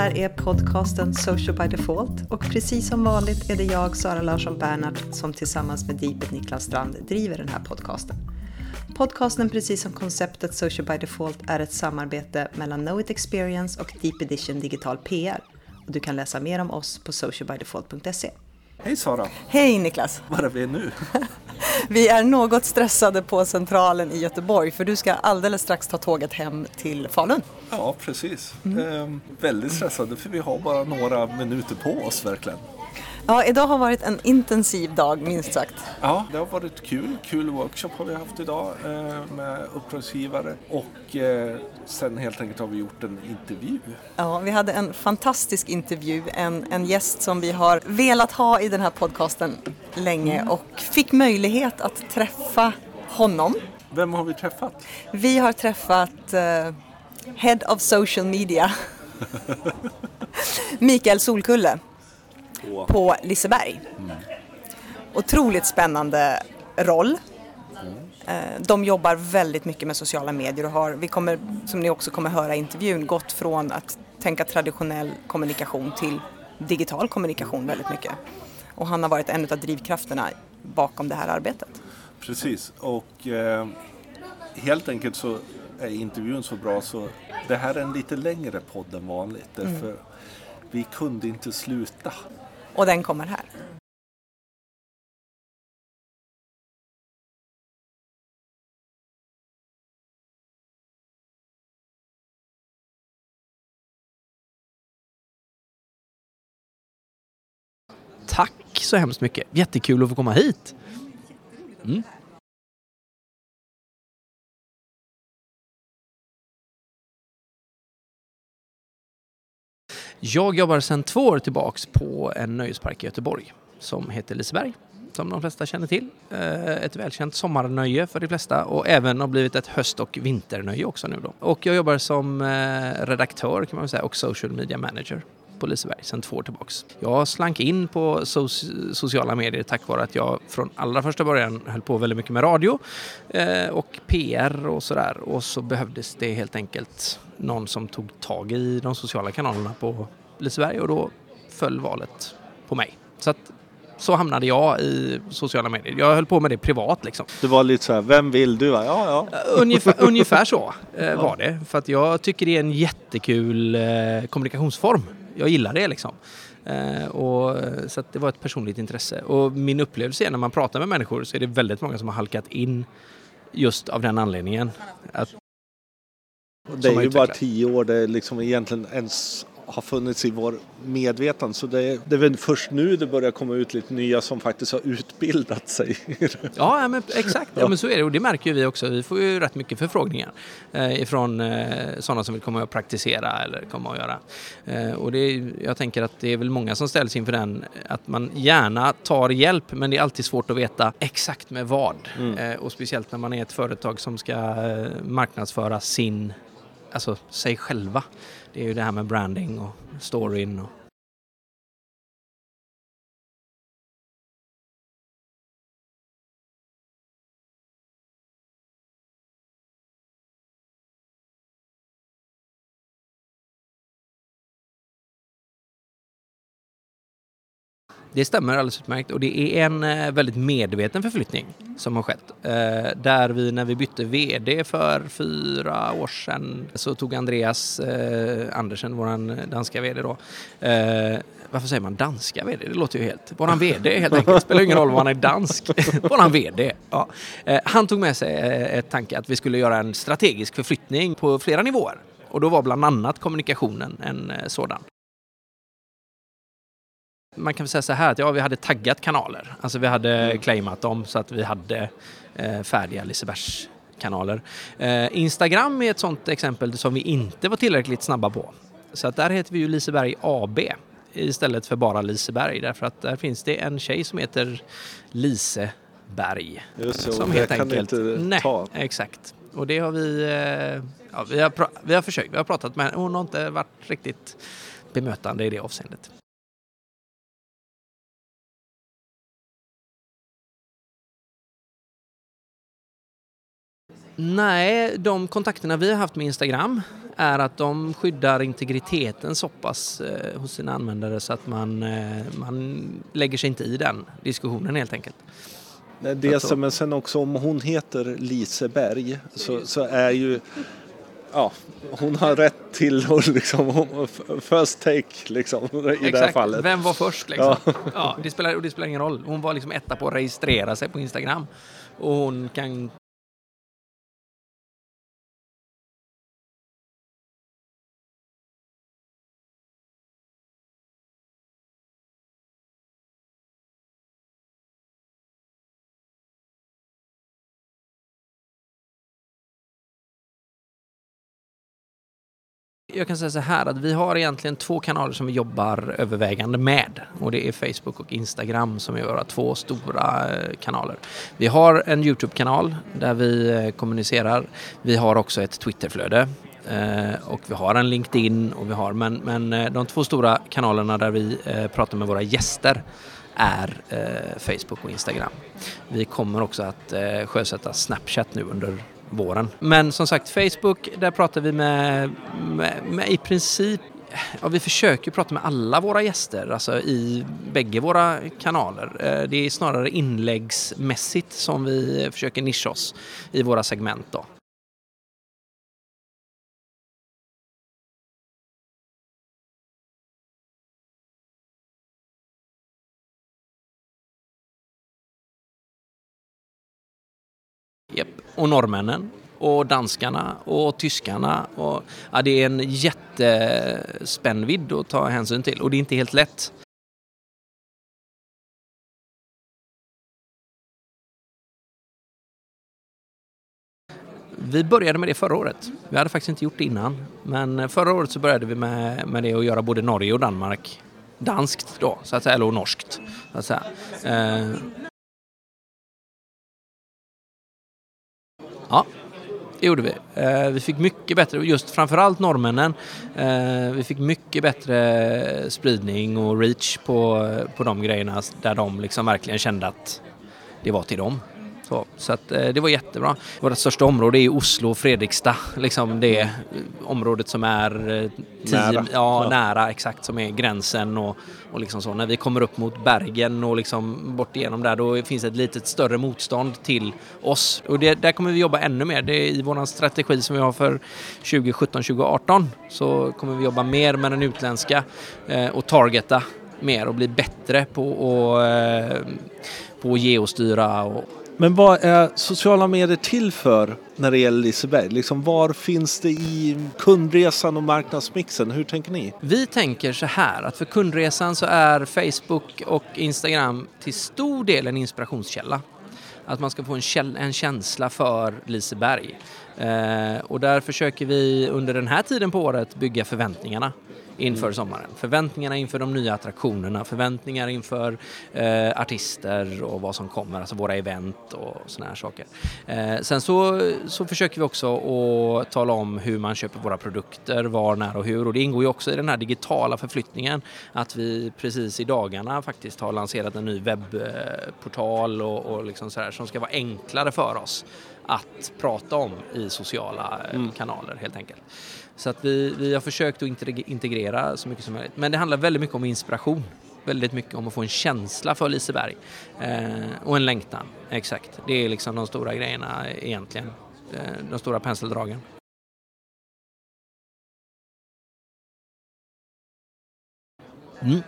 Här är podcasten Social by Default och precis som vanligt är det jag, Sara Larsson Bernhardt, som tillsammans med Deepet Niklas Strand driver den här podcasten. Podcasten, precis som konceptet Social by Default, är ett samarbete mellan Know It Experience och Deep Edition Digital PR. Och du kan läsa mer om oss på socialbydefault.se. Hej Sara! Hej Niklas! Var är vi nu? Vi är något stressade på Centralen i Göteborg för du ska alldeles strax ta tåget hem till Falun. Ja, precis. Ehm, väldigt stressade för vi har bara några minuter på oss verkligen. Ja, idag har varit en intensiv dag minst sagt. Ja, det har varit kul. Kul workshop har vi haft idag eh, med uppdragsgivare och eh, sen helt enkelt har vi gjort en intervju. Ja, vi hade en fantastisk intervju, en, en gäst som vi har velat ha i den här podcasten länge och fick möjlighet att träffa honom. Vem har vi träffat? Vi har träffat eh, Head of Social Media, Mikael Solkulle Åh. på Liseberg. Otroligt spännande roll. Eh, De jobbar väldigt mycket med sociala medier och har, vi kommer, som ni också kommer höra i intervjun, gått från att tänka traditionell kommunikation till digital kommunikation väldigt mycket. Och han har varit en av drivkrafterna bakom det här arbetet. Precis, och eh, helt enkelt så är intervjun så bra så det här är en lite längre podd än vanligt därför vi kunde inte sluta. Och den kommer här. Tack så hemskt mycket. Jättekul att få komma hit. Mm. Jag jobbar sedan två år tillbaks på en nöjespark i Göteborg som heter Liseberg, som de flesta känner till. Eh, ett välkänt sommarnöje för de flesta och även har blivit ett höst och vinternöje också nu då. Och jag jobbar som eh, redaktör kan man säga och social media manager på Liseberg sedan två år tillbaks. Jag slank in på so- sociala medier tack vare att jag från allra första början höll på väldigt mycket med radio eh, och PR och sådär. Och så behövdes det helt enkelt någon som tog tag i de sociala kanalerna på Liseberg och då föll valet på mig. Så att så hamnade jag i sociala medier. Jag höll på med det privat liksom. Du var lite så här, vem vill du? Ja, ja. Ungefär, ungefär så eh, var det. För att jag tycker det är en jättekul eh, kommunikationsform. Jag gillar det liksom. Eh, och, så det var ett personligt intresse. Och min upplevelse är när man pratar med människor så är det väldigt många som har halkat in just av den anledningen. Att, Det är ju bara tio år det liksom egentligen ens har funnits i vår medvetande. Så det är, det är väl först nu det börjar komma ut lite nya som faktiskt har utbildat sig. ja, men exakt. Ja, men så är det. Och det märker ju vi också. Vi får ju rätt mycket förfrågningar eh, ifrån eh, sådana som vill komma och praktisera eller komma och göra. Eh, och det jag tänker att det är väl många som ställs inför den att man gärna tar hjälp men det är alltid svårt att veta exakt med vad. Eh, och speciellt när man är ett företag som ska eh, marknadsföra sin, alltså sig själva. Det är ju det här med branding och storyn och Det stämmer alldeles utmärkt och det är en eh, väldigt medveten förflyttning som har skett. Eh, där vi när vi bytte VD för fyra år sedan så tog Andreas eh, Andersen, våran danska VD då, varför säger man danska VD? Det låter ju helt... Våran VD helt enkelt. Spelar ingen roll om han är dansk. Våran VD. Ja. Han tog med sig ett tanke att vi skulle göra en strategisk förflyttning på flera nivåer. Och då var bland annat kommunikationen en sådan. Man kan väl säga så här att ja, vi hade taggat kanaler. Alltså vi hade claimat dem så att vi hade eh, färdiga Lisebergskanaler. Eh, Instagram är ett sånt exempel som vi inte var tillräckligt snabba på. Så att där heter vi ju Liseberg AB istället för bara Liseberg därför att där finns det en tjej som heter Liseberg. Just och som helt kan enkelt... inte Nej, ta. exakt. Och det har vi... Eh, ja, vi, har vi har försökt, vi har pratat med henne. Hon har inte varit riktigt bemötande i det avseendet. Nej, de kontakterna vi har haft med Instagram är att de skyddar integriteten så pass eh, hos sina användare så att man, eh, man lägger sig inte i den diskussionen helt enkelt. Nej, Dels, men sen också om hon heter Liseberg så, så är ju ja, hon har rätt till liksom, first take liksom, i Exakt. det här fallet. Vem var först liksom? Ja. ja det, spelar, det spelar ingen roll. Hon var liksom etta på att registrera sig på Instagram. Och hon kan Jag kan säga så här att vi har egentligen två kanaler som vi jobbar övervägande med och det är Facebook och Instagram som är våra två stora eh, kanaler. Vi har en Youtube-kanal där vi eh, kommunicerar. Vi har också ett Twitterflöde eh, och vi har en LinkedIn och vi har men, men de två stora kanalerna där vi pratar med våra gäster är Facebook och Instagram. Vi kommer också att sjösätta Snapchat nu under våren. Men som sagt, Facebook, där pratar vi med, med, med i princip Ja, vi försöker prata med alla våra gäster, alltså i bägge våra kanaler. Eh, det är snarare inläggsmässigt som vi försöker nischa oss i våra segment. Då. Och norrmännen och danskarna och tyskarna. Och, ja, det är en jättespännvidd att ta hänsyn till och det är inte helt lätt. Vi började med det förra året. Vi hade faktiskt inte gjort det innan. Men förra året så började vi med, med det att göra både Norge och Danmark danskt då, så att säga, eller norskt. Så att säga. Eh, Ja, det gjorde vi. Eh, vi fick mycket bättre, just framförallt norrmännen, eh, vi fick mycket bättre spridning och reach på, på de grejerna där de liksom verkligen kände att det var till dem. Så, så att, eh, det var jättebra. Vårt största område är Oslo och Fredrikstad. Liksom det området som är eh, tio, nära. Ja, ja, nära exakt som är gränsen och, och liksom så. När vi kommer upp mot Bergen och liksom bort igenom där då finns ett litet större motstånd till oss. Och det, där kommer vi jobba ännu mer. Det är i vår strategi som vi har för 2017-2018 så kommer vi jobba mer med den utländska eh, och targeta mer och bli bättre på att eh, på geostyra och men vad är sociala medier till för när det gäller Liseberg? Liksom var finns det i kundresan och marknadsmixen? Hur tänker ni? Vi tänker så här att för kundresan så är Facebook och Instagram till stor del en inspirationskälla. Att man ska få en, en känsla för Liseberg. Eh, och där försöker vi under den här tiden på året bygga förväntningarna inför mm. sommaren. Förväntningarna inför de nya attraktionerna, förväntningar inför eh, artister och vad som kommer, alltså våra event och såna här saker. Eh, sen så, så försöker vi också att tala om hur man köper våra produkter, var, när och hur och det ingår ju också i den här digitala förflyttningen att vi precis i dagarna faktiskt har lanserat en ny webbportal och, och liksom så här, som ska vara enklare för oss att prata om i sociala eh, mm. kanaler helt enkelt. Så att vi, vi har försökt att integrera så mycket som möjligt. Men det handlar väldigt mycket om inspiration. Väldigt mycket om att få en känsla för Liseberg. Eh, och en längtan, exakt. Det är liksom de stora grejerna egentligen. Eh, de stora penseldragen. Mm.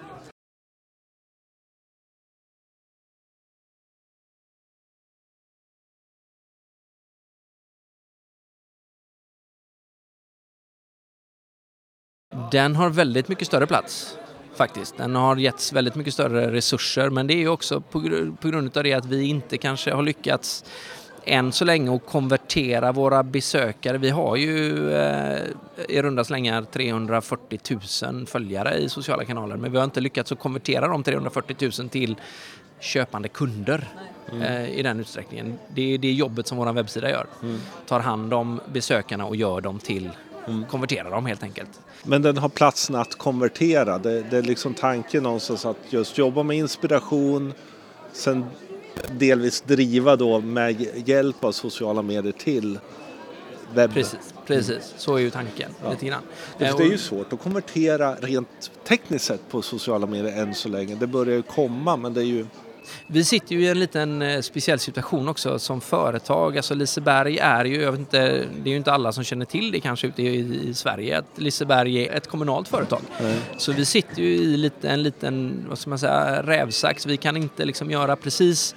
Den har väldigt mycket större plats faktiskt. Den har getts väldigt mycket större resurser men det är också på, på grund av det att vi inte kanske har lyckats än så länge att konvertera våra besökare. Vi har ju eh, i runda slängar 340 000 följare i sociala kanaler men vi har inte lyckats att konvertera de 340 000 till köpande kunder mm. eh, i den utsträckningen. Det är det jobbet som vår webbsida gör. Mm. Tar hand om besökarna och gör dem till Mm. konvertera dem helt enkelt. Men den har platsen att konvertera. Det, det är liksom tanken någonstans att just jobba med inspiration, sen delvis driva då med hjälp av sociala medier till webb. Precis, precis. så är ju tanken ja. lite grann. Det, det är ju svårt att konvertera rent tekniskt sett på sociala medier än så länge. Det börjar ju komma men det är ju vi sitter ju i en liten eh, speciell situation också som företag. Alltså Liseberg är ju, jag vet inte, det är ju inte alla som känner till det kanske ute i, i Sverige, att Liseberg är ett kommunalt företag. Mm. Så vi sitter ju i lite, en liten, vad ska man säga, rävsax. Vi kan inte liksom göra precis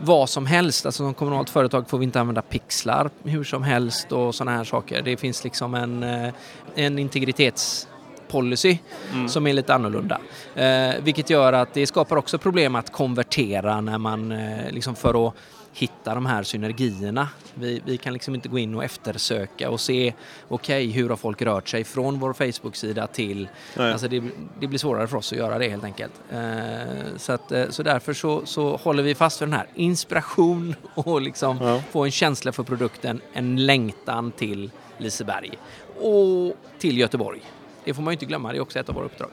vad som helst. Alltså som kommunalt företag får vi inte använda pixlar hur som helst och sådana här saker. Det finns liksom en, eh, en integritets policy mm. som är lite annorlunda. Eh, vilket gör att det skapar också problem att konvertera när man eh, liksom för att hitta de här synergierna. Vi, vi kan liksom inte gå in och eftersöka och se okej, okay, hur har folk rört sig från vår Facebook-sida till... Alltså det, det, blir svårare för oss att göra det helt enkelt. Eh, så, att, eh, så därför så, så håller vi fast vid den här inspiration och liksom ja. få en känsla för produkten, en längtan till Liseberg och till Göteborg. Det får man ju inte glömma, det är också ett av våra uppdrag.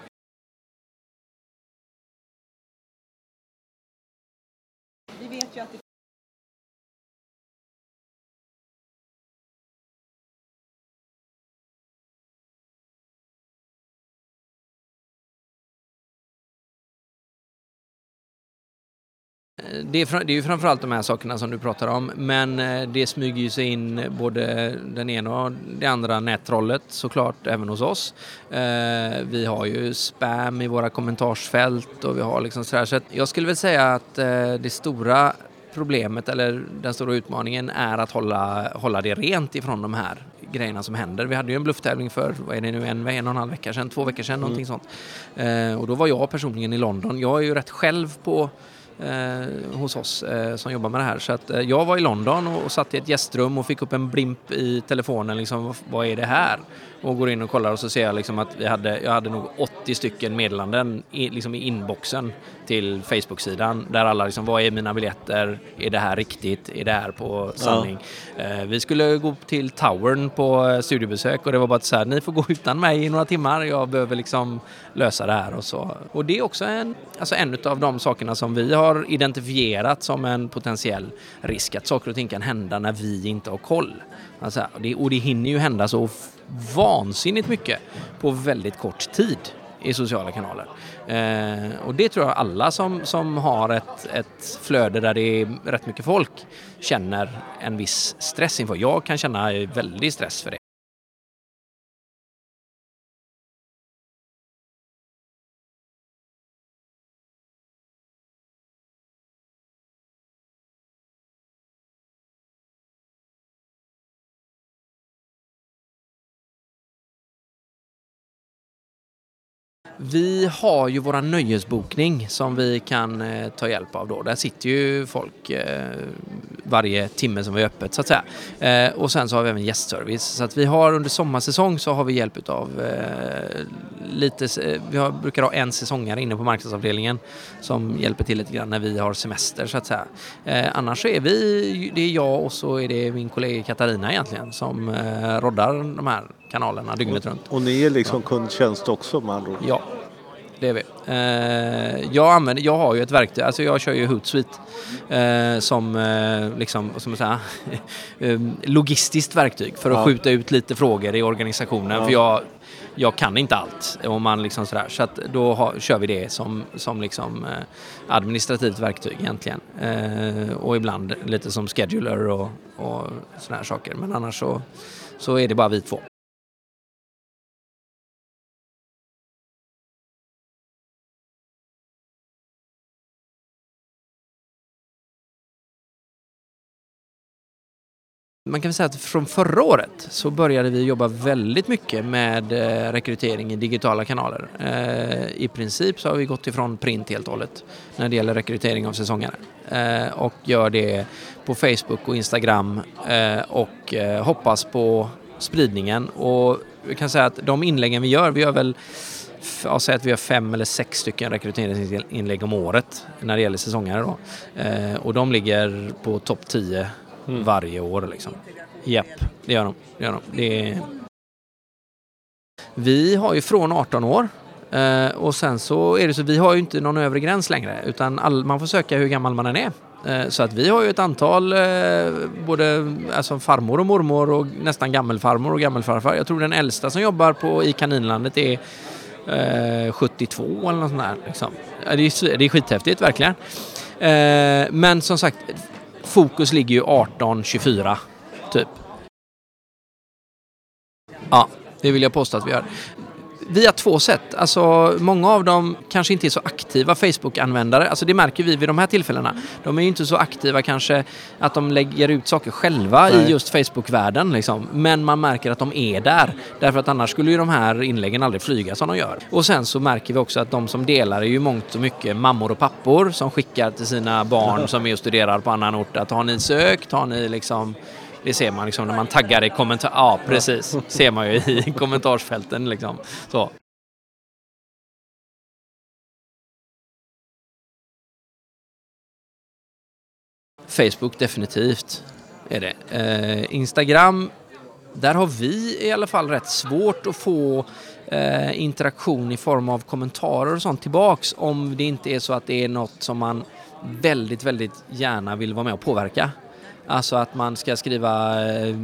Det Det är, det är ju framförallt de här sakerna som du pratar om men eh, det smyger ju sig in både den ena och det andra nättrollet såklart även hos oss. Eh, vi har ju spam i våra kommentarsfält och vi har liksom sådär så jag skulle väl säga att eh, det stora problemet eller den stora utmaningen är att hålla, hålla det rent ifrån de här grejerna som händer. Vi hade ju en blufftävling för, vad är det nu, en, en och en halv vecka sedan, två veckor sedan, mm. någonting sånt. och då var jag personligen i London. Jag är ju rätt själv på eh, hos oss eh, som jobbar med det här. Så att, eh, jag var i London och, och satt i ett gästrum och fick upp en blimp i telefonen. Liksom, vad är det här? Och går in och kollar och så ser jag liksom att vi hade, jag hade nog 80 stycken meddelanden i, liksom i inboxen till Facebook-sidan där alla liksom, vad är mina biljetter? Är det här riktigt? Är det här på sanning? Ja. Eh, vi skulle gå till Towern på eh, studiebesök och det var bara så här, ni får gå utan mig i några timmar. Jag behöver liksom lösa det här och så. Och det är också en, alltså en av de sakerna som vi har identifierat som en potentiell risk att saker och ting kan hända när vi inte har koll. Alltså, det, och det hinner ju hända så vansinnigt mycket på väldigt kort tid i sociala kanaler. Eh, och det tror jag alla som, som har ett, ett flöde där det är rätt mycket folk känner en viss stress inför. Jag kan känna väldigt stress för det. Vi har ju våra nöjesbokning som vi kan eh, ta hjälp av då. Där sitter ju folk eh, varje timme som vi är öppet så att säga. Eh, och sen så har vi även gästservice. Så att vi har under sommarsäsong så har vi hjälp av eh, lite, eh, vi har, brukar ha en säsongare inne på marknadsavdelningen som hjälper till lite grann när vi har semester så att säga. Eh, annars så är vi, det är jag och så är det min kollega Katarina egentligen som eh, roddar de här kanalerna dygnet runt. Och ni är liksom ja. kundtjänst också med andra ord? Ja, det är vi. Eh, jag, använder, jag har ju ett verktyg, alltså jag kör ju Hootsuite eh, som eh, liksom, som säga, eh, logistiskt verktyg för att ja. skjuta ut lite frågor i organisationen. Ja. För jag, jag kan inte allt. Om man liksom sådär. Så att då har, kör vi det som, som liksom, eh, administrativt verktyg egentligen. Eh, och ibland lite som scheduler och, och sådana här saker. Men annars så, så är det bara vi två. Man kan säga att från förra året så började vi jobba väldigt mycket med eh, rekrytering i digitala kanaler. Eh, I princip så har vi gått ifrån print helt och hållet när det gäller rekrytering av säsongare eh, och gör det på Facebook och Instagram och hoppas på spridningen och vi kan säga att de inläggen vi gör, vi gör väl jag säger att vi har fem eller sex stycken rekryteringsinlägg om året när det gäller säsongare då. och de ligger på topp 10 mm. varje år. Liksom. Japp, det gör de. Det gör de. Det är... Vi har ju från 18 år Eh, och sen så är det så, vi har ju inte någon övre gräns längre utan all, man får söka hur gammal man än är. Eh, så att vi har ju ett antal, eh, både alltså farmor och mormor och nästan gammelfarmor och gammelfarfar. Jag tror den äldsta som jobbar på, i Kaninlandet är eh, 72 eller något sånt där. Liksom. Det, är, det är skithäftigt verkligen. Eh, men som sagt, fokus ligger ju 18-24 typ. Ja, det vill jag påstå att vi gör via två sätt. Alltså, många av dem kanske inte är så aktiva Facebook-användare. Alltså, det märker vi vid de här tillfällena. De är inte så aktiva kanske att de lägger ut saker själva Nej. i just Facebook-världen. Liksom. Men man märker att de är där. Därför att annars skulle ju de här inläggen aldrig flyga som de gör. Och sen så märker vi också att de som delar är ju mångt och mycket mammor och pappor som skickar till sina barn som är och studerar på annan ort att har ni sökt, har ni liksom det ser man liksom när man taggar i kommentar... Ja, precis. ser man ju i kommentarsfälten liksom. Så. Facebook definitivt är det. Eh, Instagram, där har vi i alla fall rätt svårt att få eh, interaktion i form av kommentarer och sånt tillbaks om det inte är så att det är något som man väldigt, väldigt gärna vill vara med och påverka. Alltså att man ska skriva eh,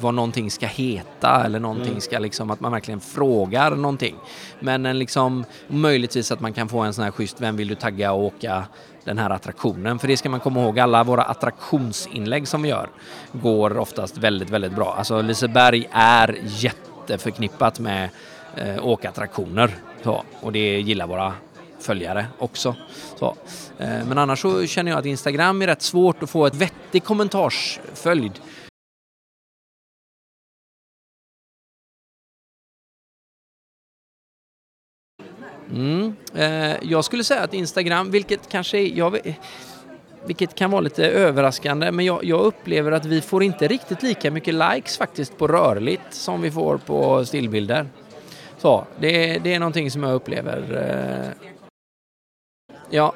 vad någonting ska heta eller någonting mm. ska liksom, att man verkligen frågar någonting. Men en liksom, möjligtvis att man kan få en sån här schysst, vem vill du tagga och åka den här attraktionen? För det ska man komma ihåg, alla våra attraktionsinlägg som vi gör går oftast väldigt, väldigt bra. Alltså Liseberg är jätteförknippat med eh, åkattraktioner. Så, och det gillar våra följare också. Så. Eh, men annars så känner jag att Instagram är rätt svårt att få ett vettig kommentarsföljd. Mm. Eh, jag skulle säga att Instagram, vilket kanske är, jag, vilket kan vara lite överraskande, men jag, jag, upplever att vi får inte riktigt lika mycket likes faktiskt på rörligt som vi får på stillbilder. Så, det, det är någonting som jag upplever eh, Ja.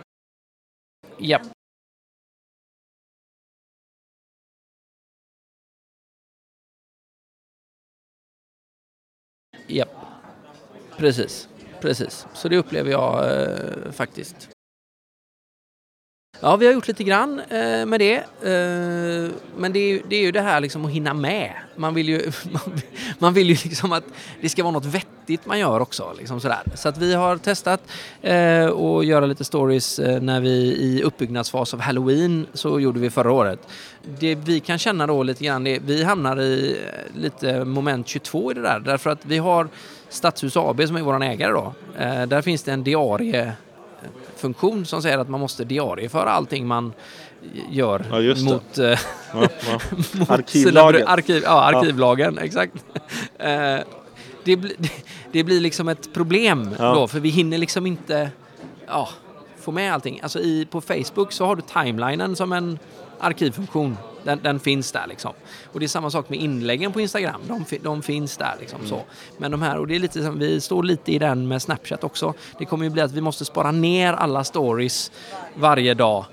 Ja. Ja. Precis. Precis. Så det upplever jag eh, faktiskt. Ja, vi har gjort lite grann eh, med det. Eh, men det är, det är ju det här liksom att hinna med. Man vill ju, man, man, vill ju liksom att det ska vara något vettigt man gör också. Liksom sådär. Så att vi har testat eh, att göra lite stories eh, när vi i uppbyggnadsfas av Halloween så gjorde vi förra året. Det vi kan känna då lite grann, det, vi hamnar i eh, lite moment 22 i det där. Därför att vi har Stadshus AB som är vår ägare då. Eh, där finns det en diarie funktion som säger att man måste diarieföra allting man gör ja, mot, eh, ja, ja. mot arkivlagen. Arkiv, ja, arkivlagen, exakt. Eh, det, det blir liksom ett problem då, för vi hinner liksom inte få med allting. Alltså i, på Facebook så har du timelinen som en arkivfunktion. Den, den, finns där liksom. Och det är samma sak med inläggen på Instagram. De, de finns där liksom mm. så. Men de här, och det är lite som, vi står lite i den med Snapchat också. Det kommer ju bli att vi måste spara ner alla stories varje dag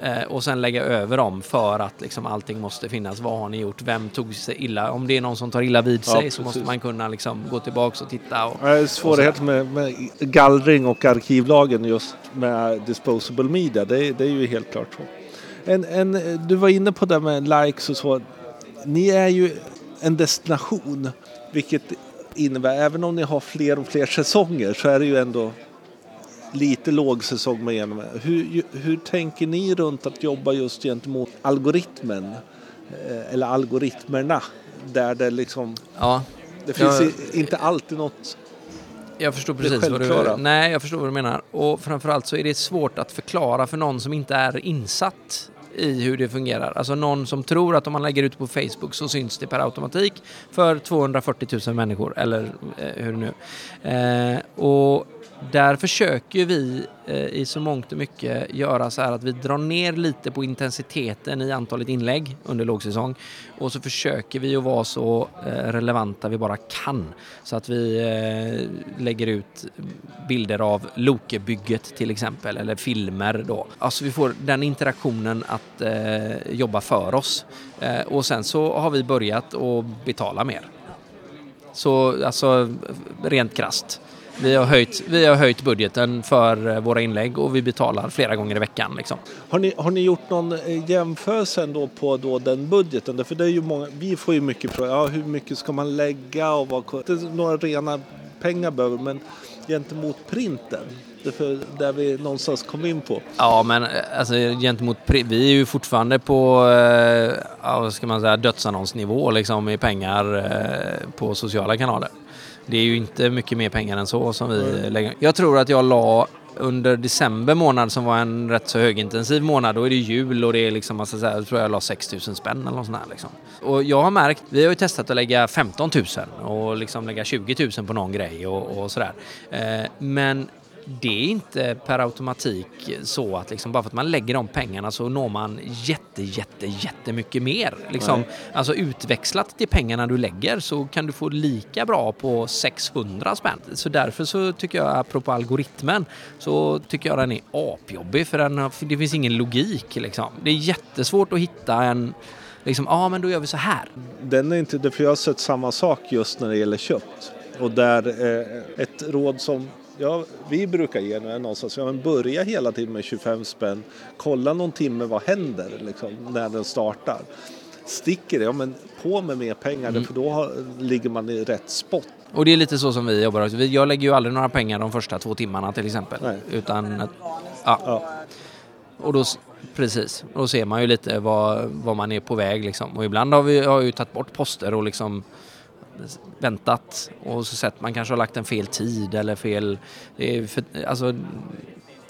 eh, och sen lägga över dem för att liksom allting måste finnas. Vad har ni gjort? Vem tog sig illa? Om det är någon som tar illa vid sig ja, så måste man kunna liksom gå tillbaka och titta. Och, ja, svårighet med, med, gallring och arkivlagen just med disposable media. Det, det är ju helt klart så. En, en, du var inne på det med likes och så. Ni är ju en destination, vilket innebär, även om ni har fler och fler säsonger så är det ju ändå lite lågsäsong med genom. Hur, hur tänker ni runt att jobba just gentemot algoritmen? Eh, eller algoritmerna? Där det liksom... Ja. Det finns jag, inte alltid något jag förstår precis vad du Nej, jag förstår vad du menar. Och framförallt så är det svårt att förklara för någon som inte är insatt i hur det fungerar. Alltså någon som tror att om man lägger ut på Facebook så syns det per automatik för 240 000 människor eller eh, hur nu. Eh, och där försöker vi eh, i så mångt och mycket göra så här att vi drar ner lite på intensiteten i antalet inlägg under lågsäsong och så försöker vi att vara så eh, relevanta vi bara kan så att vi eh, lägger ut bilder av Lokebygget till exempel eller filmer då. Alltså vi får den interaktionen att jobba för oss och sen så har vi börjat att betala mer. Så alltså rent krast. Vi har, höjt, vi har höjt budgeten för eh, våra inlägg och vi betalar flera gånger i veckan. Liksom. Har, ni, har ni gjort någon eh, jämförelse ändå på då den budgeten? För det är ju många, vi får ju mycket frågor, ja, hur mycket ska man lägga och vad, det är några rena pengar behöver men gentemot printen, för där vi någonstans kom in på. Ja, men eh, alltså gentemot, vi är ju fortfarande på, ja, vad ska man säga, dödsannonsnivå liksom i pengar på sociala kanaler. Det är ju inte mycket mer pengar än så som vi mm. lägger. Jag tror att jag la under december månad som var en rätt så högintensiv månad, då är det jul och det är liksom, alltså, så här, jag tror jag la 6 000 spänn eller något sånt här, liksom. Och jag har märkt, vi har ju testat att lägga 15 000 och liksom lägga 20 000 på någon grej och, och sådär. Eh, men det är inte per automatik så att liksom bara för att man lägger de pengarna så når man jätte, jätte, jättemycket mer. Liksom, alltså utväxlat till pengarna du lägger så kan du få lika bra på 600 spänn. Så därför så tycker jag, apropå algoritmen, så tycker jag den är apjobbig för den, det finns ingen logik. Liksom. Det är jättesvårt att hitta en liksom, ja ah, men då gör vi så här. Den är inte, för jag har sett samma sak just när det gäller kött. Och där eh, ett råd som ja, vi brukar ge nu någonstans, ja, men börja hela tiden med 25 spänn, kolla någon timme vad händer liksom, när den startar. Sticker det, ja men på med mer pengar mm. för då har, ligger man i rätt spot. Och det är lite så som vi jobbar. Jag lägger ju aldrig några pengar de första två timmarna till exempel. Nej. Utan, ja. ja. Och då, precis, då ser man ju lite vad, vad man är på väg liksom. Och ibland har vi har ju tagit bort poster och liksom väntat och så sett man kanske har lagt en fel tid eller fel... För, alltså,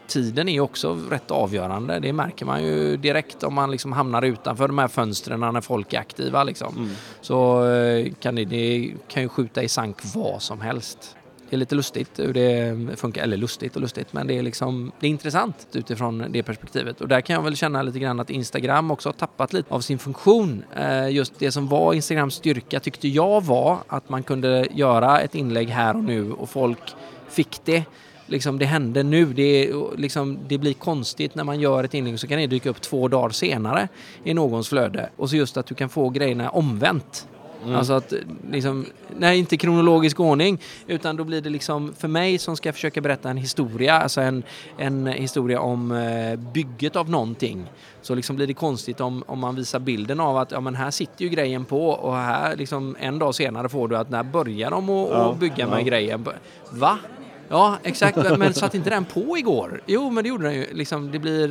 tiden är också rätt avgörande. Det märker man ju direkt om man liksom hamnar utanför de här fönstren när folk är aktiva. Liksom. Mm. Så eh, kan det, det kan ju skjuta i sank vad som helst det är lite lustigt hur det funkar. Eller lustigt och lustigt, men det är, liksom, det är intressant utifrån det perspektivet. Och där kan jag väl känna lite grann att Instagram också har tappat lite av sin funktion. Eh, just det som var Instagrams styrka tyckte jag var att man kunde göra ett inlägg här och nu och folk fick det liksom, det hände nu. Det, liksom, det blir konstigt när man gör ett inlägg så kan det dyka upp två dagar senare i någons flöde. Och så just att du kan få grejerna omvänt. Mm. Alltså att liksom, nej inte kronologisk ordning utan då blir det liksom för mig som ska försöka berätta en historia, alltså en, en historia om eh, bygget av någonting. Så liksom blir det konstigt om, om man visar bilden av att ja men här sitter ju grejen på och här liksom en dag senare får du att när börjar de att ja, bygga med ja. grejen? Va? Ja, exakt. Men satt inte den på igår? Jo, men det gjorde den ju. Liksom, det blir,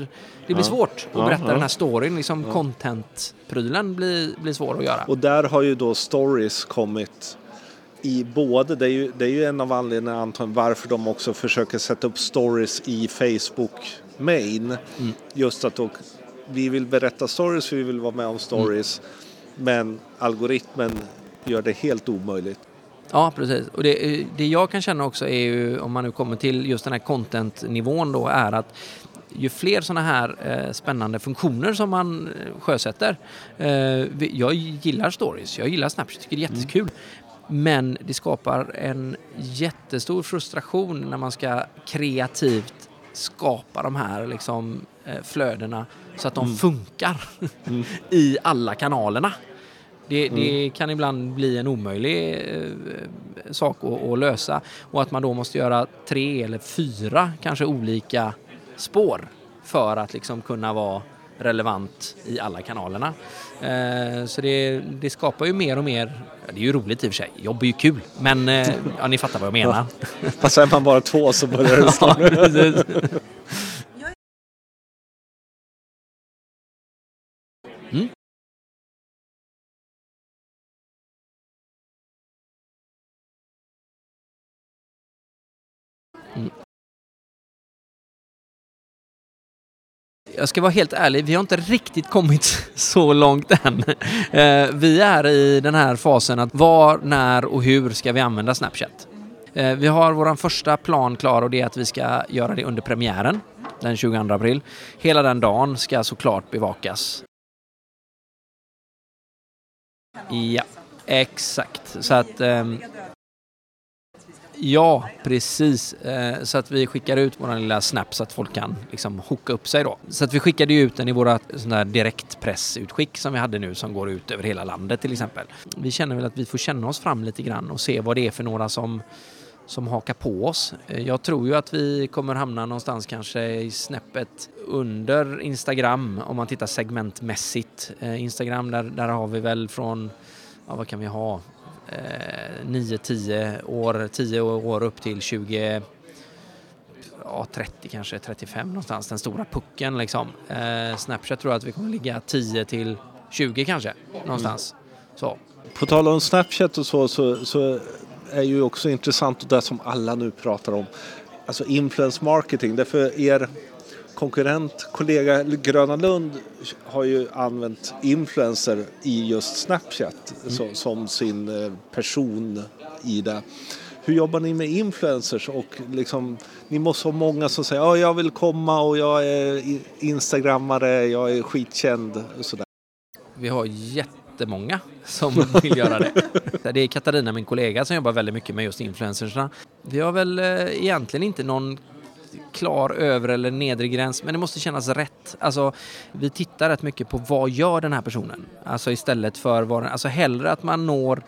det blir ja. svårt att berätta ja, den här storyn. Liksom, Content-prylen blir, blir svår att göra. Och där har ju då stories kommit i både, det är ju, det är ju en av anledningarna antagligen varför de också försöker sätta upp stories i Facebook main. Mm. Just att då, vi vill berätta stories, vi vill vara med om stories. Mm. Men algoritmen gör det helt omöjligt. Ja, precis. Och det, det jag kan känna också är ju, om man nu kommer till just den här content-nivån då, är att ju fler sådana här eh, spännande funktioner som man eh, sjösätter. Eh, jag gillar stories, jag gillar Snapchat, tycker det är jättekul. Mm. Men det skapar en jättestor frustration när man ska kreativt skapa de här liksom, eh, flödena så att de mm. funkar mm. i alla kanalerna. Det, mm. det, kan ibland bli en omöjlig eh, sak att, att, lösa och att man då måste göra tre eller fyra kanske olika spår för att liksom kunna vara relevant i alla kanalerna. Eh, så det, det, skapar ju mer och mer, det är ju roligt i och för sig, jobb är ju kul, men eh, ja, ni fattar vad jag menar. Fast är man bara två så börjar det snart. Jag ska vara helt ärlig, vi har inte riktigt kommit så långt än. Eh, vi är i den här fasen att var, när och hur ska vi använda Snapchat? Eh, vi har vår första plan klar och det är att vi ska göra det under premiären den 22 april. Hela den dagen ska såklart bevakas. Ja, exakt. Så att ehm, Ja, precis. Eh, så att vi skickar ut vår lilla snap så att folk kan liksom hooka upp sig då. Så att vi skickade ut den i våra direktpressutskick som vi hade nu som går ut över hela landet till exempel. Vi känner väl att vi får känna oss fram lite grann och se vad det är för några som som hakar på oss. Eh, jag tror ju att vi kommer hamna någonstans kanske i snäppet under Instagram om man tittar segmentmässigt. Eh, Instagram där, där har vi väl från, ja, vad kan vi ha, 9-10 år, 10 år upp till 20 ja, 30 kanske, 35 någonstans, den stora pucken liksom. Eh, Snapchat tror jag att vi kommer ligga 10 till 20 kanske, någonstans. Mm. Så. På tal om Snapchat och så, så, så är ju också intressant det som alla nu pratar om. Alltså influence marketing. Därför er konkurrent, kollega Gröna Lund har ju använt influencer i just Snapchat mm. så, som sin eh, person i det. Hur jobbar ni med influencers? Och liksom, ni måste ha många som säger att ja, jag vill komma och jag är instagrammare, jag är skitkänd. Och sådär. Vi har jättemånga som vill göra det. Det är Katarina, min kollega, som jobbar väldigt mycket med just influencersna. Vi har väl eh, egentligen inte någon klar övre eller nedre gräns, men det måste kännas rätt. Alltså, vi tittar rätt mycket på vad gör den här personen? Alltså istället för vad, den... alltså hellre att man når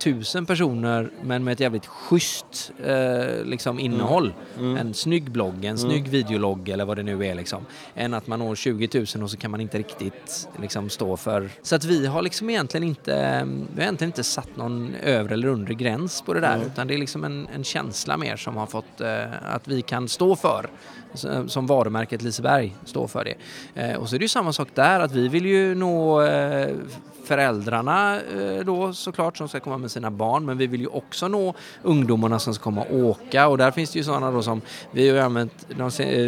tusen personer men med ett jävligt schysst eh, liksom innehåll. Mm. Mm. En snygg blogg, en mm. snygg videologg eller vad det nu är liksom. Än att man når 20 000 och så kan man inte riktigt liksom stå för... Så att vi har liksom egentligen inte, vi har egentligen inte satt någon övre eller undre gräns på det där utan det är liksom en, en känsla mer som har fått eh, att vi kan stå för som varumärket Liseberg står för det. Eh, och så är det ju samma sak där att vi vill ju nå eh, föräldrarna eh, då såklart som ska komma med sina barn men vi vill ju också nå ungdomarna som ska komma och åka och där finns det ju sådana då som vi har ju använt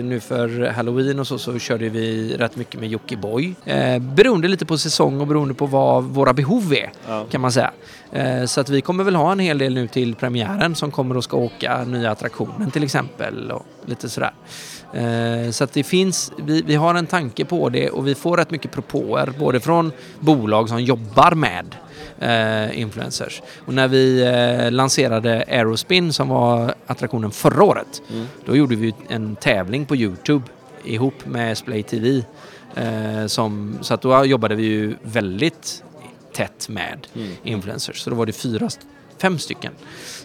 nu för halloween och så så körde vi rätt mycket med Jockiboi. Eh, beroende lite på säsong och beroende på vad våra behov är ja. kan man säga. Eh, så att vi kommer väl ha en hel del nu till premiären som kommer och ska åka nya attraktionen till exempel och lite sådär. Eh, så att det finns, vi, vi har en tanke på det och vi får rätt mycket propåer både från bolag som jobbar med eh, influencers. Och när vi eh, lanserade Aerospin som var attraktionen förra året, mm. då gjorde vi en tävling på Youtube ihop med Splay TV. Eh, som, så att då jobbade vi ju väldigt tätt med mm. influencers. Så då var det fyra, fem stycken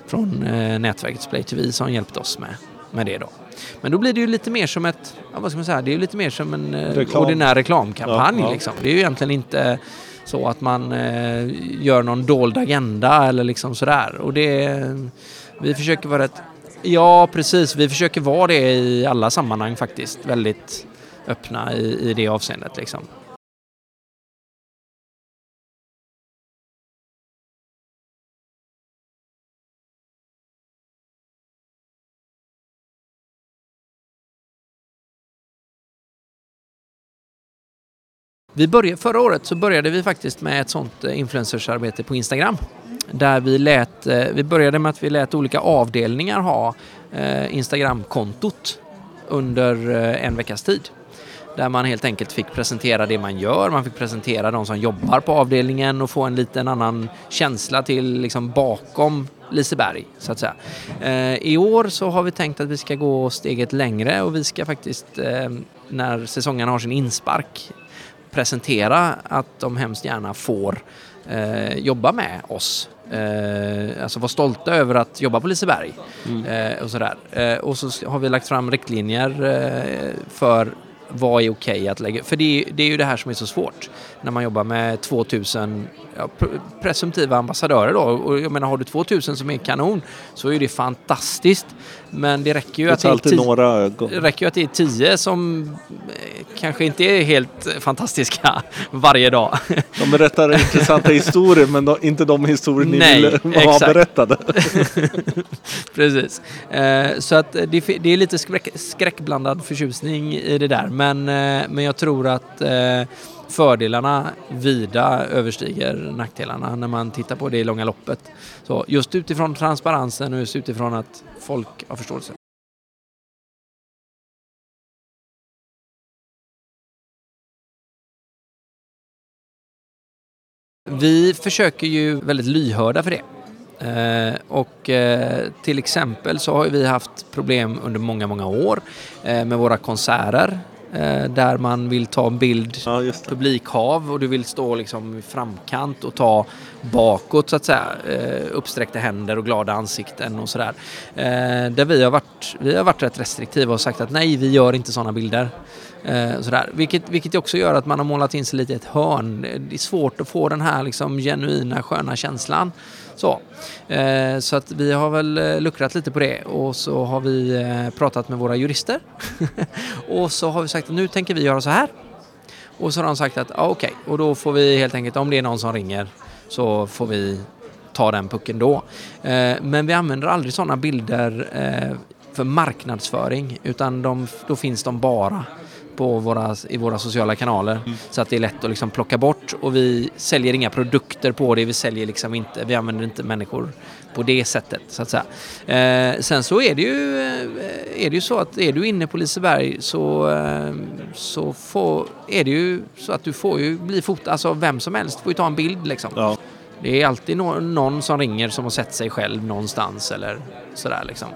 från eh, nätverket Splay TV som hjälpte oss med, med det då. Men då blir det ju lite mer som ett, ja, vad ska man säga, det är ju lite mer som en eh, Reklam. ordinär reklamkampanj. Ja, ja. Liksom. Det är ju egentligen inte så att man eh, gör någon dold agenda eller liksom sådär. Och det, vi försöker vara rätt, ja precis, vi försöker vara det i alla sammanhang faktiskt. Väldigt öppna i, i det avseendet liksom. Vi började, förra året så började vi faktiskt med ett sånt eh, influencersarbete på Instagram. Där vi lät, eh, vi började med att vi lät olika avdelningar ha eh, Instagramkontot under eh, en veckas tid. Där man helt enkelt fick presentera det man gör, man fick presentera de som jobbar på avdelningen och få en liten annan känsla till liksom bakom Liseberg så att säga. I år så har vi tänkt att vi ska gå steget längre och vi ska faktiskt när säsongen har sin inspark presentera att de hemskt gärna får eh, jobba med oss. Eh, alltså vara stolta över att jobba på Liseberg. Mm. Eh, och, sådär. Eh, och så har vi lagt fram riktlinjer eh, för vad är okej okay att lägga... För det är, det är ju det här som är så svårt när man jobbar med 2000 ja, presumtiva ambassadörer då. Och jag menar har du 2000 som är kanon så är det fantastiskt. Men det räcker ju, det att, det några... räcker ju att det är 10 som eh, kanske inte är helt fantastiska varje dag. De berättar intressanta historier men de, inte de historier ni Nej, ville ha berättade. Precis. Eh, så att det, det, är lite skräck, skräckblandad förtjusning i det där men, eh, men jag tror att fördelarna vida överstiger nackdelarna när man tittar på det i långa loppet. Så just utifrån transparensen och just utifrån att folk har förståelse. Vi försöker ju väldigt lyhörda för det. Eh, och eh, till exempel så har vi haft problem under många, många år eh, med våra konserter där man vill ta en bild Ja, publikhav och du vill stå liksom i framkant och ta bakåt så att säga. Eh, uppsträckta händer och glada ansikten och sådär. Eh, där vi har, varit, vi har varit rätt restriktiva och sagt att nej, vi gör inte sådana bilder. Eh, sådär. Vilket, vilket också gör att man har målat in sig lite i ett hörn. Det är svårt att få den här liksom genuina sköna känslan. Så, eh, så att vi har väl eh, luckrat lite på det och så har vi eh, pratat med våra jurister. och så har vi sagt att nu tänker vi göra så här. Och så har de sagt att ah, okej, och då får vi helt enkelt, om det är någon som ringer så får vi ta den pucken då. Eh, men vi använder aldrig sådana bilder eh, för marknadsföring utan de, då finns de bara på våra, i våra sociala kanaler så att det är lätt att liksom plocka bort och vi säljer inga produkter på det, vi säljer liksom inte, vi använder inte människor på det sättet så att säga. Eh, sen så är det ju, eh, är det ju så att är du inne på Liseberg så, eh, så får, är det ju så att du får ju bli fotad, alltså vem som helst får ju ta en bild liksom. Ja. Det är alltid no någon som ringer som har sett sig själv någonstans eller sådär liksom.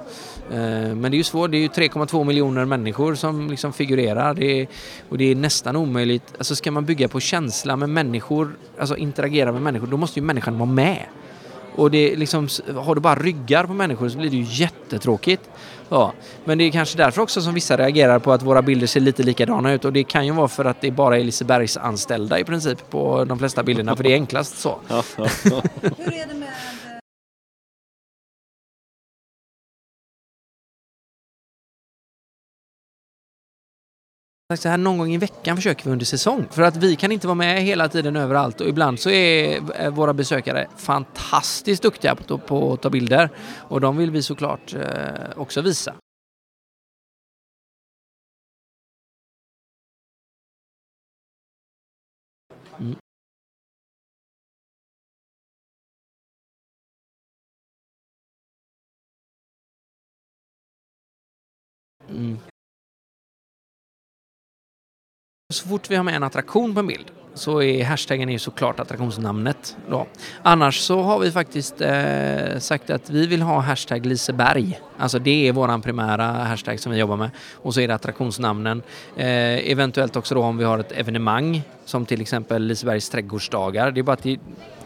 Eh, men det är ju svårt, det är ju 3,2 miljoner människor som liksom figurerar det är, och det är nästan omöjligt. Alltså ska man bygga på känsla med människor, alltså interagera med människor, då måste ju människan vara med. Och det liksom, har du bara ryggar på människor så blir det ju jättetråkigt. Ja. Men det är kanske därför också som vissa reagerar på att våra bilder ser lite likadana ut och det kan ju vara för att det bara är Lisebergs anställda i princip på de flesta bilderna för det är enklast så. Hur är det med så här, någon gång i veckan försöker vi under säsong. För att vi kan inte vara med hela tiden överallt och ibland så är eh, våra besökare fantastiskt duktiga på, på att ta bilder och de vill vi såklart eh, också visa. Mm. Mm. Så fort vi har med en attraktion på en bild så är hashtaggen är ju såklart attraktionsnamnet. Då. Annars så har vi faktiskt eh, sagt att vi vill ha hashtag Liseberg. Alltså det är våran primära hashtag som vi jobbar med. Och så är det attraktionsnamnen. Eh, eventuellt också då om vi har ett evenemang som till exempel Lisebergs trädgårdsdagar. Det är bara att det,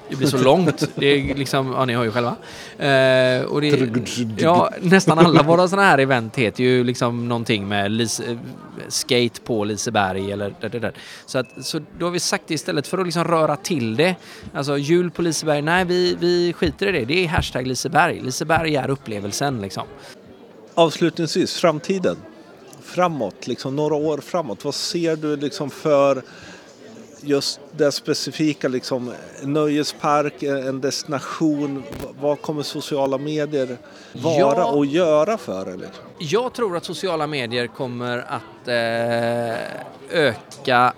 det blir så långt. Det är liksom, ja ni hör ju själva. Eh, och det, ja, nästan alla våra sådana här event heter ju liksom någonting med lis, skate på Liseberg eller där, där, där. Så, att, så då har vi sagt det istället för att liksom röra till det. Alltså jul på Liseberg, nej vi, vi skiter i det. Det är hashtag Liseberg. Liseberg är upplevelsen liksom. Avslutningsvis, framtiden. Framåt, liksom några år framåt. Vad ser du liksom för just det specifika, liksom nöjespark, en destination. Vad kommer sociala medier vara Ja. och göra för er? Liksom? Jag tror att sociala medier kommer att eh, öka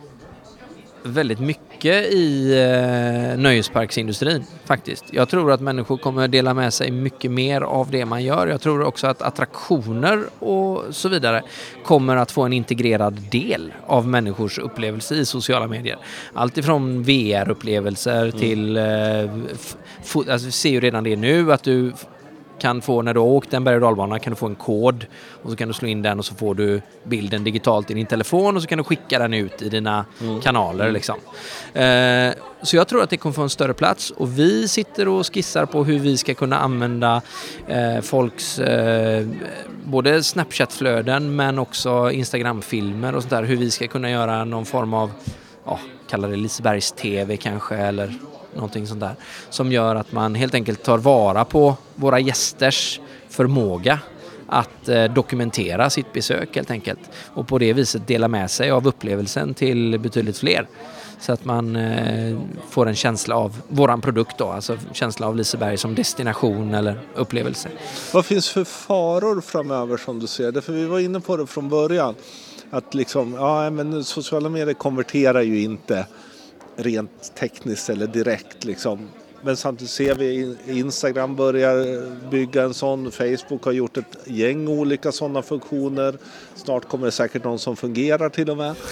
väldigt mycket i eh, nöjesparksindustrin faktiskt. Jag tror att människor kommer dela med sig mycket mer av det man gör. Jag tror också att attraktioner och så vidare kommer att få en integrerad del av människors upplevelse i sociala medier. Allt ifrån VR-upplevelser till... Eh, alltså, vi ser ju redan det nu att du kan få när du har åkt en berg och dalbana kan du få en kod och så kan du slå in den och så får du bilden digitalt i din telefon och så kan du skicka den ut i dina kanaler liksom. Eh, så jag tror att det kommer få en större plats och vi sitter och skissar på hur vi ska kunna använda eh, folks eh, både Snapchat-flöden men också Instagram-filmer och sånt där. Hur vi ska kunna göra någon form av, ja, kalla det Lisebergs-TV kanske eller någonting sånt där. Som gör att man helt enkelt tar vara på våra gästers förmåga att eh, dokumentera sitt besök helt enkelt. Och på det viset dela med sig av upplevelsen till betydligt fler. Så att man eh, får en känsla av våran produkt då, alltså känsla av Liseberg som destination eller upplevelse. Vad finns för faror framöver som du ser det? För vi var inne på det från början. Att liksom, ja men sociala medier konverterar ju inte rent tekniskt eller direkt liksom. Men samtidigt ser vi Instagram börjar bygga en sån. Facebook har gjort ett gäng olika sådana funktioner. Snart kommer det säkert någon som fungerar till och med.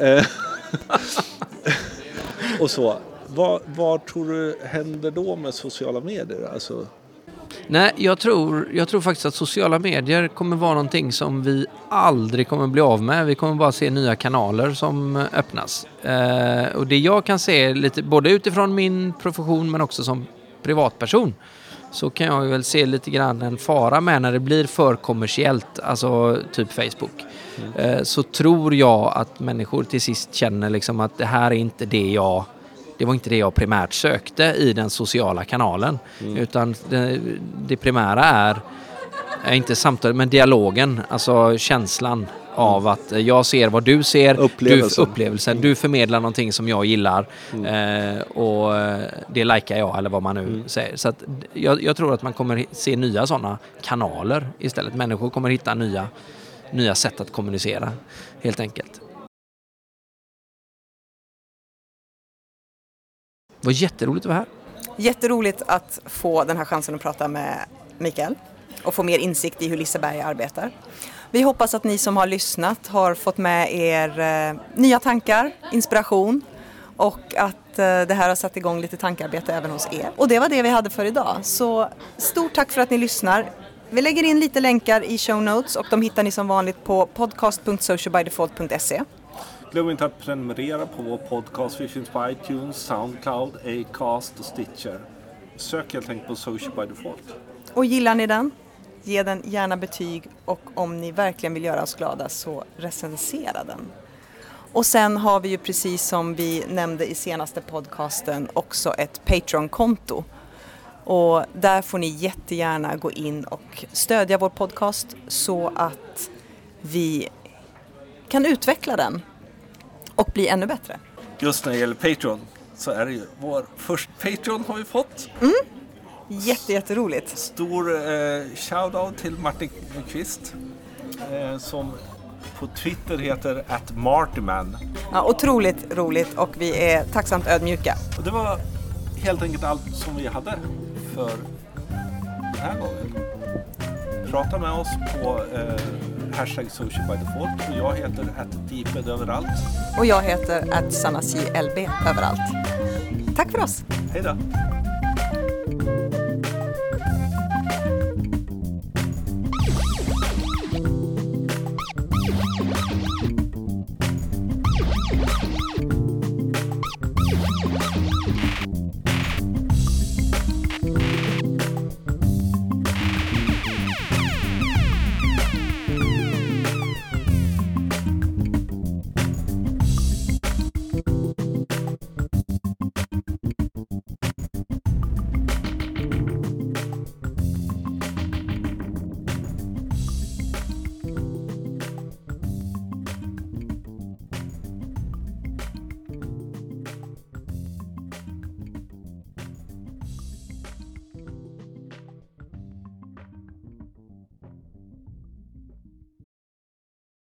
Eh, och så. Vad, vad tror du händer då med sociala medier? Alltså, Nej, jag tror, jag tror faktiskt att sociala medier kommer vara någonting som vi aldrig kommer bli av med. Vi kommer bara se nya kanaler som öppnas. Eh, och det jag kan se, lite, både utifrån min profession men också som privatperson, så kan jag väl se lite grann en fara med när det blir för kommersiellt, alltså typ Facebook. Mm. Eh, så tror jag att människor till sist känner liksom att det här är inte det jag det var inte det jag primärt sökte i den sociala kanalen. Mm. Utan det, det, primära är, är inte samtalet, men dialogen, alltså känslan mm. av att jag ser vad du ser, upplevelsen. Du, upplevelsen. Mm. du förmedlar någonting som jag gillar mm. eh, och det likar jag eller vad man nu mm. säger. Så jag, jag, tror att man kommer se nya sådana kanaler istället. Människor kommer hitta nya, nya sätt att kommunicera helt enkelt. Det var jätteroligt att vara här. Jätteroligt att få den här chansen att prata med Mikael och få mer insikt i hur Liseberg arbetar. Vi hoppas att ni som har lyssnat har fått med er eh, nya tankar, inspiration och att eh, det här har satt igång lite tankearbete även hos er. Och det var det vi hade för idag. Så stort tack för att ni lyssnar. Vi lägger in lite länkar i show notes och de hittar ni som vanligt på podcast.socialbydefault.se. Glöm inte att prenumerera på vår podcast. Vi finns på iTunes, Soundcloud, Acast och Stitcher. Sök helt enkelt på Social by Default. Och gillar ni den? Ge den gärna betyg och om ni verkligen vill göra oss glada så recensera den. Och sen har vi ju precis som vi nämnde i senaste podcasten också ett Patreon-konto. Och där får ni jättegärna gå in och stödja vår podcast så att vi kan utveckla den och bli ännu bättre. Just när det gäller Patreon så är det ju vår första Patreon har vi fått. Mm. Jätte, jätteroligt. Stor eh, shoutout till Martin Kvist eh, som på Twitter heter att Martyman. Ja, otroligt roligt och vi är tacksamt ödmjuka. Och det var helt enkelt allt som vi hade för den här gången. Prata med oss på eh, hashtag social by default och jag heter att överallt. Och jag heter att LB överallt. Tack för oss! Hej då!